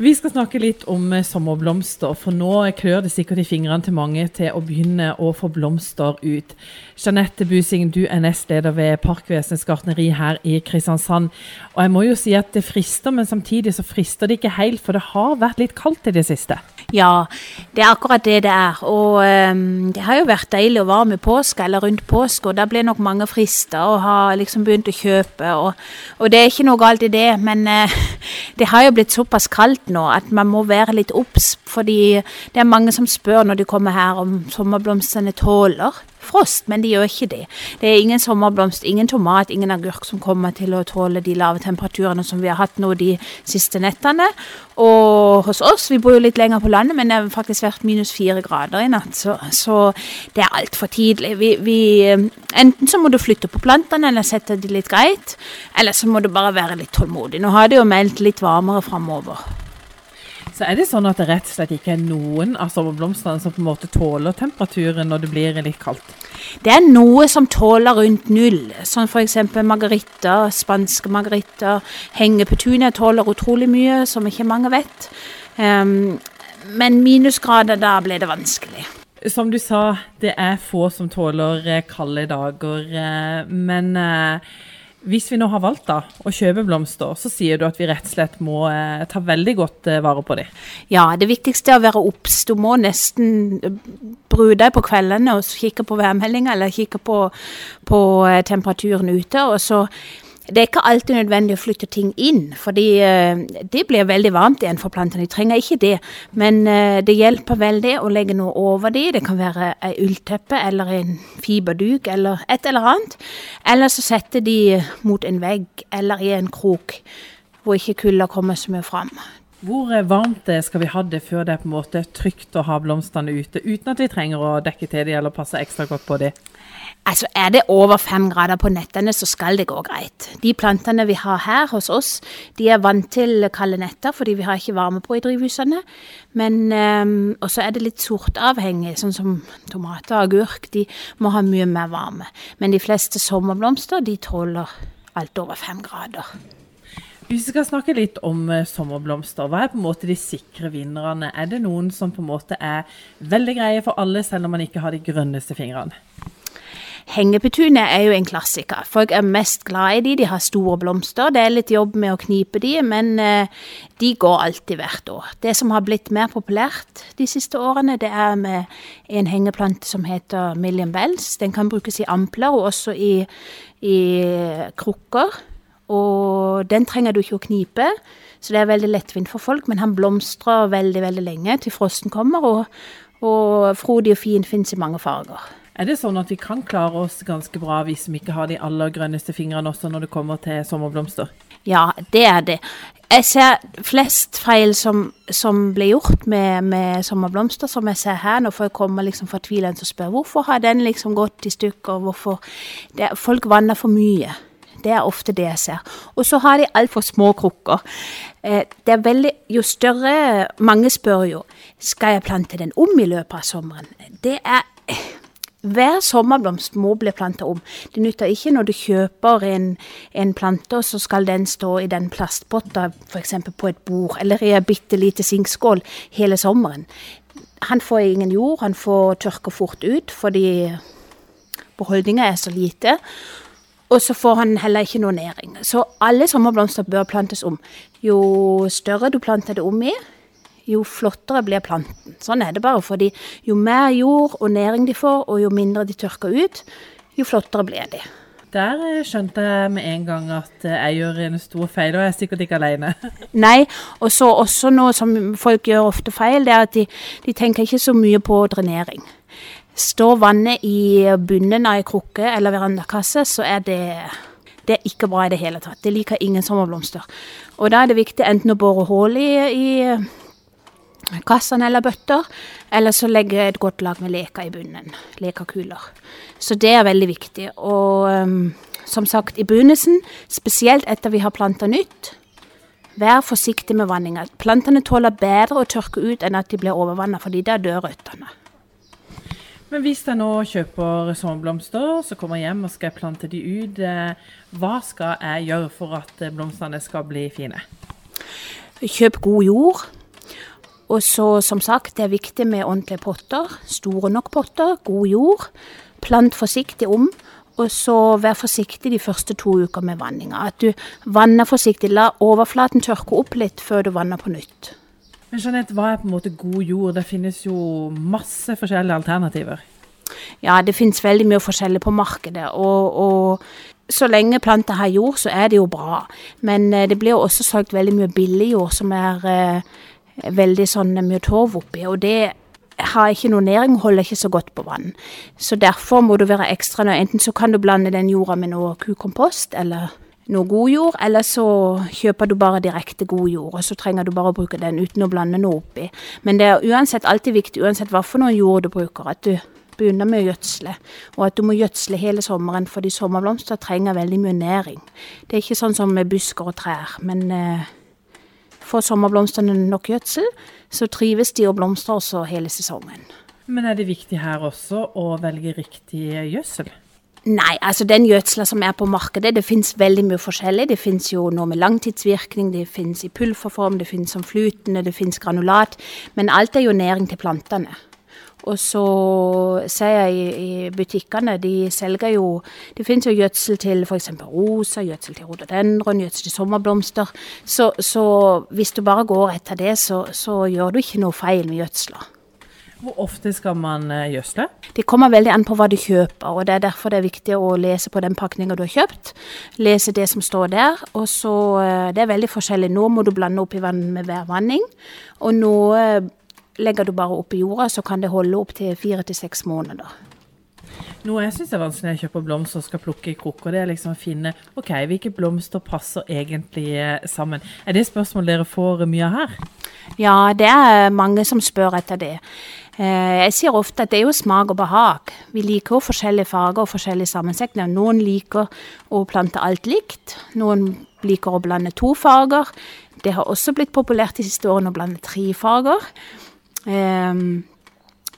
Vi skal snakke litt om eh, sommerblomster, for nå klør det sikkert i fingrene til mange til å begynne å få blomster ut. Jeanette Busing, du er nestleder ved Parkvesenets gartneri her i Kristiansand. Og jeg må jo si at det frister, men samtidig så frister det ikke helt, for det har vært litt kaldt i det siste. Ja, det er akkurat det det er. Og um, det har jo vært deilig å varm i påske eller rundt påske, og da ble nok mange frista og har liksom begynt å kjøpe. Og, og, det er ikke noe galt i det, men uh, det har jo blitt såpass kaldt nå at man må være litt obs. Fordi det er mange som spør når de kommer her om sommerblomstene tåler frost, men de gjør ikke det. Det er ingen sommerblomst, ingen tomat, ingen agurk som kommer til å tåle de lave temperaturene som vi har hatt nå de siste nettene. Og hos oss, vi bor jo litt lenger på landet, men det har faktisk vært minus fire grader i natt. Så, så det er altfor tidlig. Vi, vi, enten så må du flytte på plantene eller sette de litt greit, eller så må du bare være litt tålmodig. Nå har det jo meldt litt varmere framover. Så er det sånn at det rett og slett ikke er noen av sommerblomstene som på en måte tåler temperaturen når det blir litt kaldt? Det er noe som tåler rundt null, sånn f.eks. margaritter, spanske margaritter. Hengepetunia tåler utrolig mye, som ikke mange vet. Um, men minusgrader, da ble det vanskelig. Som du sa, det er få som tåler eh, kalde dager, eh, men uh, hvis vi nå har valgt da, å kjøpe blomster, så sier du at vi rett og slett må eh, ta veldig godt eh, vare på dem. Ja, det viktigste er å være obs. Du må nesten eh, deg på kveldene og kikke på værmeldinga eller kikke på, på eh, temperaturen ute. og så det er ikke alltid nødvendig å flytte ting inn, fordi uh, det blir veldig varmt igjen for plantene. De trenger ikke det, men uh, det hjelper veldig å legge noe over dem. Det kan være ei ullteppe eller en fiberduk eller et eller annet. Eller så setter de mot en vegg eller i en krok hvor ikke kulda kommer så mye fram. Hvor varmt skal vi ha det før det er på en måte trygt å ha blomstene ute, uten at vi trenger å dekke til dem eller passe ekstra godt på dem? Altså, Er det over fem grader på nettene, så skal det gå greit. De plantene vi har her hos oss, de er vant til kalde netter, fordi vi har ikke varme på i drivhusene. Men um, også er det litt sortavhengig, sånn som tomater og agurk. De må ha mye mer varme. Men de fleste sommerblomster, de tåler alt over fem grader. Hvis vi skal snakke litt om uh, sommerblomster, hva er på en måte de sikre vinnerne? Er det noen som på en måte er veldig greie for alle, selv om man ikke har de grønneste fingrene? Hengepetunia er jo en klassiker. Folk er mest glad i de, de har store blomster. Det er litt jobb med å knipe de, men eh, de går alltid hvert år. Det som har blitt mer populært de siste årene, det er med en hengeplante som heter Million Bells. Den kan brukes i ampler og også i, i krukker. Og den trenger du ikke å knipe, så det er veldig lettvint for folk. Men han blomstrer veldig, veldig lenge til frosten kommer, og, og frodig og fin fins i mange farger. Er det sånn at vi kan klare oss ganske bra hvis vi ikke har de aller grønneste fingrene også når det kommer til sommerblomster? Ja, det er det. Jeg ser flest feil som, som blir gjort med, med, sommerblomster, som jeg ser her, Nå får jeg komme liksom fortvilende og spør hvorfor har den liksom gått i stykker, hvorfor det, Folk vanner for mye. Det er ofte det jeg ser. Og så har de altfor små krukker. Eh, det er veldig, Jo større Mange spør jo skal jeg plante den om i løpet av sommeren. Det er hver sommerblomst må bli planta om. Det nytter ikke når du kjøper en, en plante, og så skal den stå i den plastpotta f.eks. på et bord, eller i en bitte lite sinkskål hele sommeren. Han får ingen jord, han får tørke fort ut fordi beholdninga er så lite. Og så får han heller ikke noe næring. Så alle sommerblomster bør plantes om. Jo større du planter det om i, jo flottere blir planten. Sånn er det bare, fordi jo mer jord og næring de får, og jo mindre de tørker ut, jo flottere blir de. Der eh, skjønte jeg med en gang at eh, jeg gjør en stor feil, og jeg er sikkert ikke alene. Nei, og så også noe som folk gjør ofte feil, det er at de, de tenker ikke så mye på drenering. Står vannet i bunnen av ei krukke eller verandakasse, så er det, det er ikke bra i det hele tatt. Det liker ingen sommerblomster. Og da er det viktig enten å bore hull i, i kassene eller bøtter, eller så legge et godt lag med leker i bunnen. Lekerkuler. Så det er veldig viktig. Og um, som sagt, i begynnelsen, spesielt etter vi har planta nytt, vær forsiktig med vanninga. Plantene tåler bedre å tørke ut enn at de blir overvanna, fordi da dør røttene. Men hvis jeg nå kjøper sommerblomster, så kommer jeg hjem og skal plante de ut, eh, hva skal jeg gjøre for at blomstene skal bli fine? kjøp god jord. Og så, som sagt, det er viktig med ordentlige potter. Store nok potter, god jord. Plant forsiktig om. Og så vær forsiktig de første to uker med vanninga. At du vanner forsiktig. La overflaten tørke opp litt før du vanner på nytt. Men Jeanette, hva er på en måte god jord? Det finnes jo masse forskjellige alternativer. Ja, det finnes veldig mye forskjellig på markedet. Og, og så lenge planter har jord, så er det jo bra. Men eh, det blir jo også solgt veldig mye billig jord som er eh, veldig sånn mye torv oppi. Og det har ikke noe næring, holder ikke så godt på vann. Så derfor må du være ekstra nøye. Enten så kan du blande den jorda med noe kukompost eller noe god jord, eller så kjøper du bare direkte god jord, og så trenger du bare å bruke den uten å blande noe oppi. Men det er uansett alltid viktig, uansett hva for noen jord du bruker, at du begynner med å gjødsle. Og at du må gjødsle hele sommeren, fordi sommerblomster trenger veldig mye næring. Det er ikke sånn som med busker og trær, men eh, Får sommerblomstene nok gjødsel, så trives de og blomstrer også hele sesongen. Men er det viktig her også å velge riktig gjødsel? Nei, altså den gjødsla som er på markedet, det finnes veldig mye forskjellig. Det finnes jo noe med langtidsvirkning, det finnes i pulverform, det finnes som flytende, det finnes granulat. Men alt er jo næring til plantene. Og så ser jeg i, butikkene, de selger jo Det finnes jo gjødsel til f.eks. rosa, gjødsel til rhododendron, gjødsel til sommerblomster. Så, så, hvis du bare går etter det, så, så gjør du ikke noe feil med gjødsla. Hvor ofte skal man eh, gjødsle? Det kommer veldig an på hva du kjøper. og Det er derfor det er viktig å lese på den pakninga du har kjøpt. Lese det som står der. og så, eh, Det er veldig forskjellig. Nå må du blande opp i vann med hver vanning. Og nå Legger du bare opp i jorda, så kan det holde opp til fire til seks måneder. Noe jeg syns er vanskelig når jeg kjøper blomster og skal plukke i krukker, det er liksom å finne ok, hvilke blomster passer egentlig eh, sammen. Er det spørsmål dere får mye av her? Ja, det er mange som spør etter det. Eh, jeg sier ofte at det er jo smak og behag. Vi liker jo forskjellige farger og forskjellige sammensetninger. Noen liker å plante alt likt. Noen liker å blande to farger. Det har også blitt populært de siste årene å blande tre farger. Um,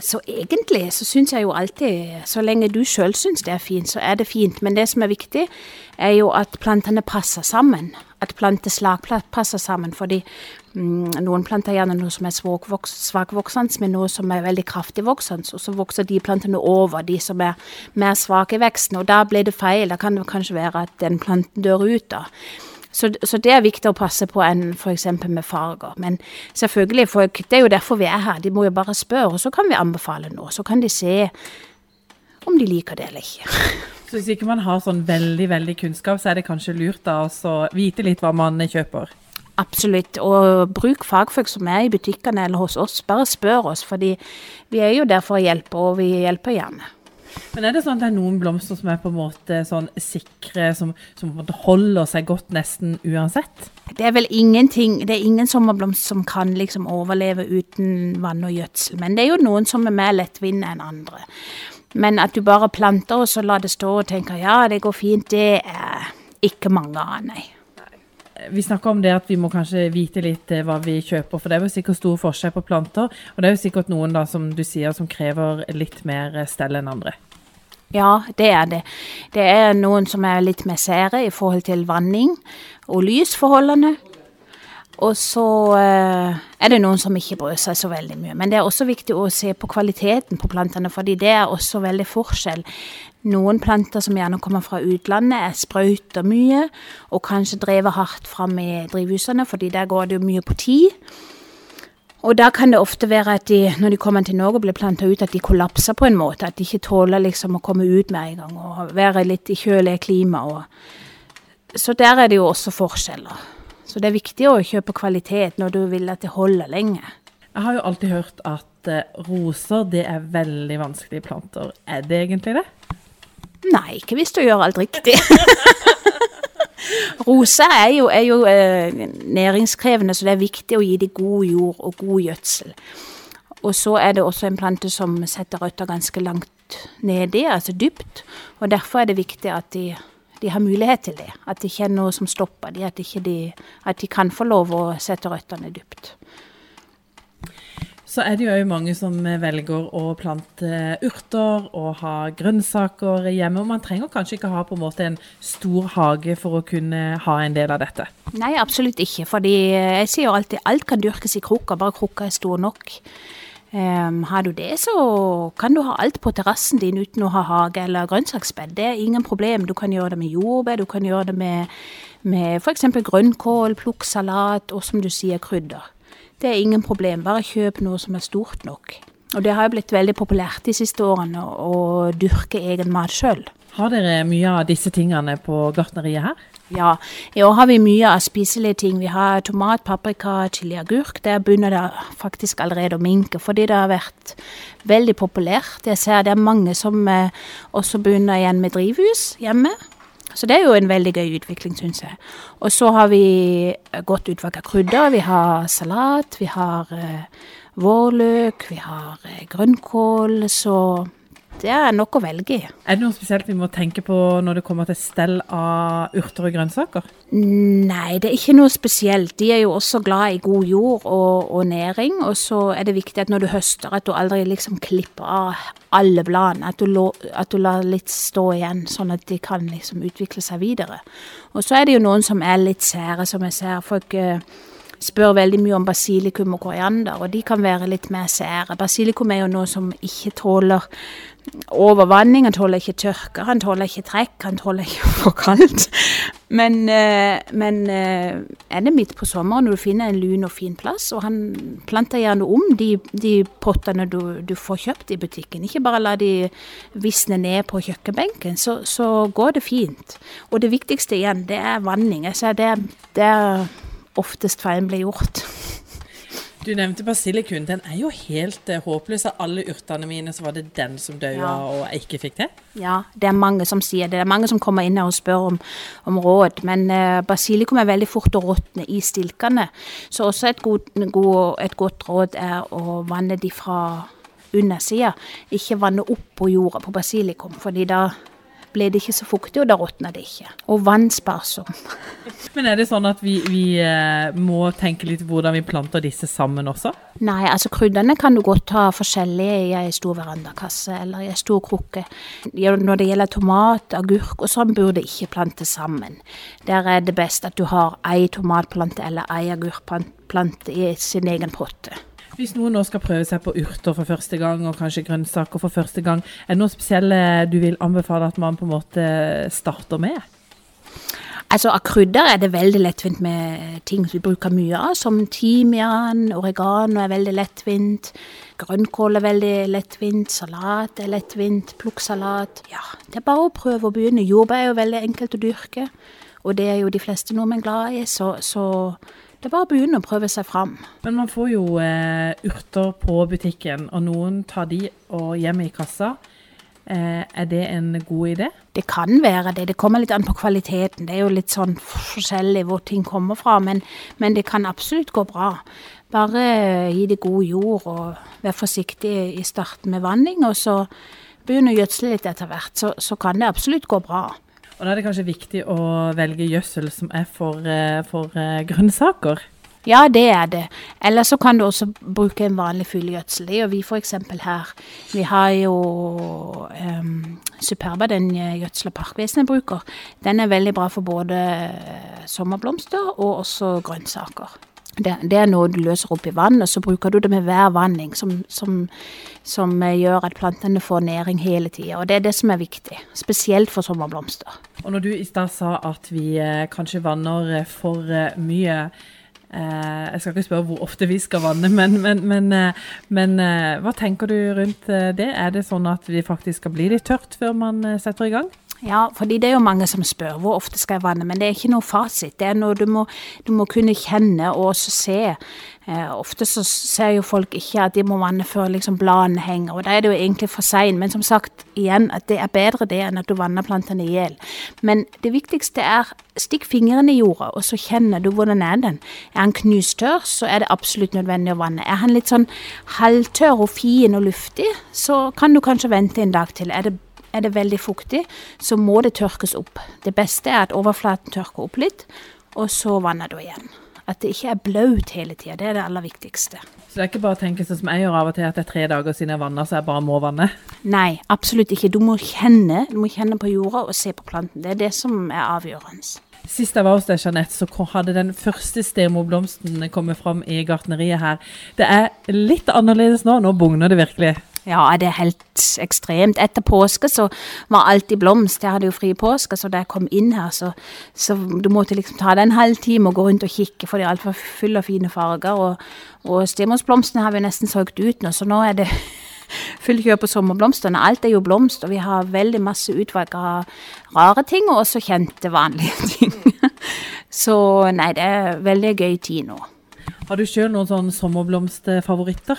så egentlig så syns jeg jo alltid, så lenge du sjøl syns det er fint, så er det fint. Men det som er viktig, er jo at plantene passer sammen. At planteslag passer sammen. Fordi mm, noen planter gjerne noe som er svakvoksende, men noe som er veldig kraftig voksende. Og så vokser de plantene over de som er mer svake i veksten. Og da blir det feil. Da kan det kanskje være at den planten dør ut. da. Så, så, det er viktig å passe på enn f.eks. med farger. Men selvfølgelig, folk, det er jo derfor vi er her. De må jo bare spørre, og så kan vi anbefale noe. Så kan de se om de liker det eller ikke. Så hvis ikke man har sånn veldig veldig kunnskap, så er det kanskje lurt da å vite litt hva man kjøper? Absolutt. Og bruk fagfolk som er i butikkene eller hos oss. Bare spør oss, fordi vi er jo der for å hjelpe, og vi hjelper gjerne. Men er det sånn at det er noen blomster som er på en måte sånn sikre, som, som holder seg godt nesten uansett? Det er vel ingenting Det er ingen sommerblomster som kan liksom overleve uten vann og gjødsel. Men det er jo noen som er mer lettvinte enn andre. Men at du bare planter og så lar det stå og tenker ja, det går fint, det er ikke mange av, nei. Vi snakker om det at vi må kanskje vite litt eh, hva vi kjøper, for det er jo sikkert stor forskjell på planter. Og det er jo sikkert noen da, som du sier, som krever litt mer stell enn andre. Ja, det er det. Det er noen som er litt mer sære i forhold til vanning og lysforholdene. Og så uh, er det noen som ikke bryr seg så veldig mye. Men det er også viktig å se på kvaliteten på plantene, fordi det er også veldig forskjell. Noen planter som gjerne kommer fra utlandet, er sprøyter mye, og kanskje drevet hardt fram i drivhusene, fordi der går det jo mye på tid. Og da kan det ofte være at de, når de kommer til Norge og blir planta ut, at de kollapser på en måte. At de ikke tåler liksom å komme ut med en gang og være litt i kjølig klima. Og. Så der er det jo også forskjeller. Så det er viktig å kjøpe kvalitet når du vil at det holder lenge. Jeg har jo alltid hørt at eh, roser det er veldig vanskelige planter. Er det egentlig det? Nei, ikke hvis du gjør alt riktig. roser er jo, er jo eh, næringskrevende, så det er viktig å gi dem god jord og god gjødsel. Og så er det også en plante som setter røtter ganske langt nedi, altså dypt. Og derfor er det viktig at de, de har mulighet til det. At det ikke er noe som stopper dem, at, de, at de kan få lov å sette røttene dypt. Så er det jo òg mange som velger å plante urter og ha grønnsaker hjemme. Og man trenger kanskje ikke ha på en måte en stor hage for å kunne ha en del av dette? Nei, absolutt ikke. fordi jeg sier jo alltid alt kan dyrkes i krukka, bare krukka er stor nok. Um, har du det, så kan du ha alt på terrassen din uten å ha hage eller grønnsaksbed. Det er ingen problem. Du kan gjøre det med jordbær, du kan gjøre det med, med f.eks. grønnkål, plukk salat og som du sier, krydder. Det er ingen problem. Bare kjøp noe som er stort nok. Og det har jo blitt veldig populært de siste årene å dyrke egen mat sjøl. Har dere mye av disse tingene på gartneriet her? Ja, i år har vi mye av spiselige ting. Vi har tomat, paprika, chili, agurk. Der begynner det faktisk allerede å minke, fordi det har vært veldig populært. Jeg ser det er mange som eh, også begynner igjen med drivhus hjemme. Så det er jo en veldig gøy utvikling, syns jeg. Og så har vi godt utvalg av krydder. Vi har salat, vi har eh, vårløk, vi har eh, grønnkål. Så det er nok å velge i. Er det noe spesielt vi må tenke på når det kommer til stell av urter og grønnsaker? Nei, det er ikke noe spesielt. De er jo også glad i god jord og, og næring. Og så er det viktig at når du høster, at du aldri liksom klipper av alle bladene. At, at, du lar litt stå igjen, sånn at de kan liksom utvikle seg videre. Og så er det jo noen som er litt sære, som jeg ser. Folk uh, spør veldig mye om basilikum og koriander, og de kan være litt mer sære. Basilikum er jo noe som ikke tåler overvanning, han tåler ikke tørke, han tåler ikke trekk, han tåler ikke for kaldt. Men, eh, men eh, er det midt på sommeren når du finner en lun og fin plass, og han planter gjerne om de, de pottene du, du, får kjøpt i butikken, ikke bare la de visne ned på kjøkkenbenken, så, så går det fint. Og det viktigste igjen, det er vanning. Altså det, det er oftest feilen blir gjort. Du nevnte basilikum, Den er jo helt uh, håpløs. Av alle urtene mine så var det den som døde ja. og jeg ikke fikk til. Ja, det er mange som sier det. Det er mange som kommer inn her og spør om, om råd. Men uh, basilikum er veldig fort å råtne i stilkene. Så også et, god, god, et godt råd er å vanne de fra undersida. Ikke vanne opp på jorda på basilikum, fordi da ble det ikke så fuktig, og da råtna det ikke. Og vannsparsom. Men er det sånn at vi, vi eh, må tenke litt hvordan vi planter disse sammen også? Nei, altså krydderne kan du godt ha forskjellige i ei stor verandakasse eller i ei stor krukke. Når det gjelder tomat, agurk og sånn, burde ikke plantes sammen. Der er det best at du har ei tomatplante eller ei agurkplante i sin egen potte. Hvis noen nå skal prøve seg på urter for første gang, og kanskje grønnsaker for første gang, er det noe spesielt du vil anbefale at man på en måte starter med? Altså Av krydder er det veldig lettvint med ting vi bruker mye av, som timian, oregano er veldig lettvint. Grønnkål er veldig lettvint, salat er lettvint, plukksalat. Ja, det er bare å prøve å begynne. Jordbær er jo veldig enkelt å dyrke, og det er jo de fleste nordmenn glad i, så, så det er bare å begynne å prøve seg fram. Men man får jo eh, urter på butikken, og noen tar de og hjemme i kassa. Eh, er det en god idé? Det kan være det. Det kommer litt an på kvaliteten. Det er jo litt sånn forskjellig hvor ting kommer fra, men, men det kan absolutt gå bra. Bare gi det god jord og vær forsiktig i starten med vanning, og så begynne å gjødsle litt etter hvert, så, så kan det absolutt gå bra. Og da er det kanskje viktig å velge gjødsel som er for, eh, for uh, grønnsaker? Ja, det er det. Eller så kan du også bruke en vanlig fuglegjødsel. Det gjør vi f.eks. her. Vi har jo um, Superba, den gjødsla Parkvesenet bruker. Den er veldig bra for både sommerblomster og også grønnsaker. Det, det, er noe du løser opp i vann, og så bruker du det med hver vanning, som, som, som gjør at plantene får næring hele tida. Og det er det som er viktig, spesielt for sommerblomster. Og når du i stad sa at vi eh, kanskje vanner eh, for eh, mye eh, Jeg skal ikke spørre hvor ofte vi skal vanne, men, men, men, eh, men eh, hva tenker du rundt det? Er det sånn at vi faktisk skal bli litt tørt før man setter i gang? Ja, fordi det er jo mange som spør hvor ofte skal jeg vanne, men det er ikke noe fasit. Det er noe du må, du må kunne kjenne og også se. Eh, ofte så ser jo folk ikke at de må vanne før liksom bladene henger, og da er det jo egentlig for seint. Men som sagt, igjen, at det er bedre det enn at du vanner plantene i hjel. Men det viktigste er stikk fingrene i jorda, og så kjenner du hvordan er den. Er han knustørr, så er det absolutt nødvendig å vanne. Er han litt sånn halvtørr og fin og luftig, så kan du kanskje vente en dag til. Er det er det veldig fuktig, så må det tørkes opp. Det beste er at overflaten tørker opp litt, og så vanner du igjen. at det ikke er blaut hele tida. Det er det aller viktigste. Så det er ikke bare å tenke sånn som jeg gjør av og til, at det er tre dager siden jeg vanna, så jeg bare må vanne? Nei, absolutt ikke. Du må kjenne, du må kjenne på jorda og se på planten. Det er det som er avgjørende. Sist jeg var hos deg, Jeanette, så hadde den første stemoblomsten kommet fram i gartneriet her. Det er litt annerledes nå. Nå bugner det virkelig. Ja, det er helt ekstremt. Etter påske så var alt i blomst. Jeg hadde jo fri påske, så da jeg kom inn her, så, så du måtte liksom ta deg en halvtime og gå rundt og kikke, for de er altfor fulle av fine farger. Og, og stemorsblomstene har vi nesten solgt ut nå, så nå er det full kjør på sommerblomstene. Alt er jo blomst, og vi har veldig masse utvalg av rare ting, og også kjente, vanlige ting. Så nei, det er veldig gøy tid nå. Har du sjøl noen sånne sommerblomstfavoritter?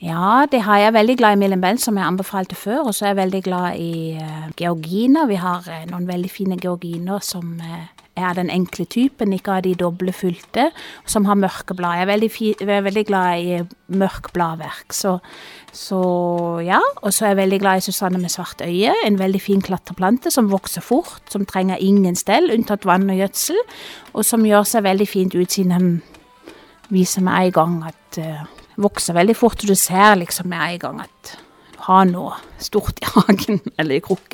Ja, det har jeg. Veldig glad i Millenbell, som jeg anbefalte før. Og så er jeg veldig glad i uh, georginer. Vi har uh, noen veldig fine georginer som uh, er den enkle typen, ikke av de doble fylte, som har mørke blad. Jeg er veldig, jeg er veldig glad i mørk bladverk. Så, så ja. Og så er jeg veldig glad i Susanne med svart øye. En veldig fin klatreplante som vokser fort, som trenger ingen stell, unntatt vann og gjødsel. Og som gjør seg veldig fint ut siden den viser meg en gang at vokser veldig fort, og du ser liksom med en gang at du har noe stort i hagen eller i krukken.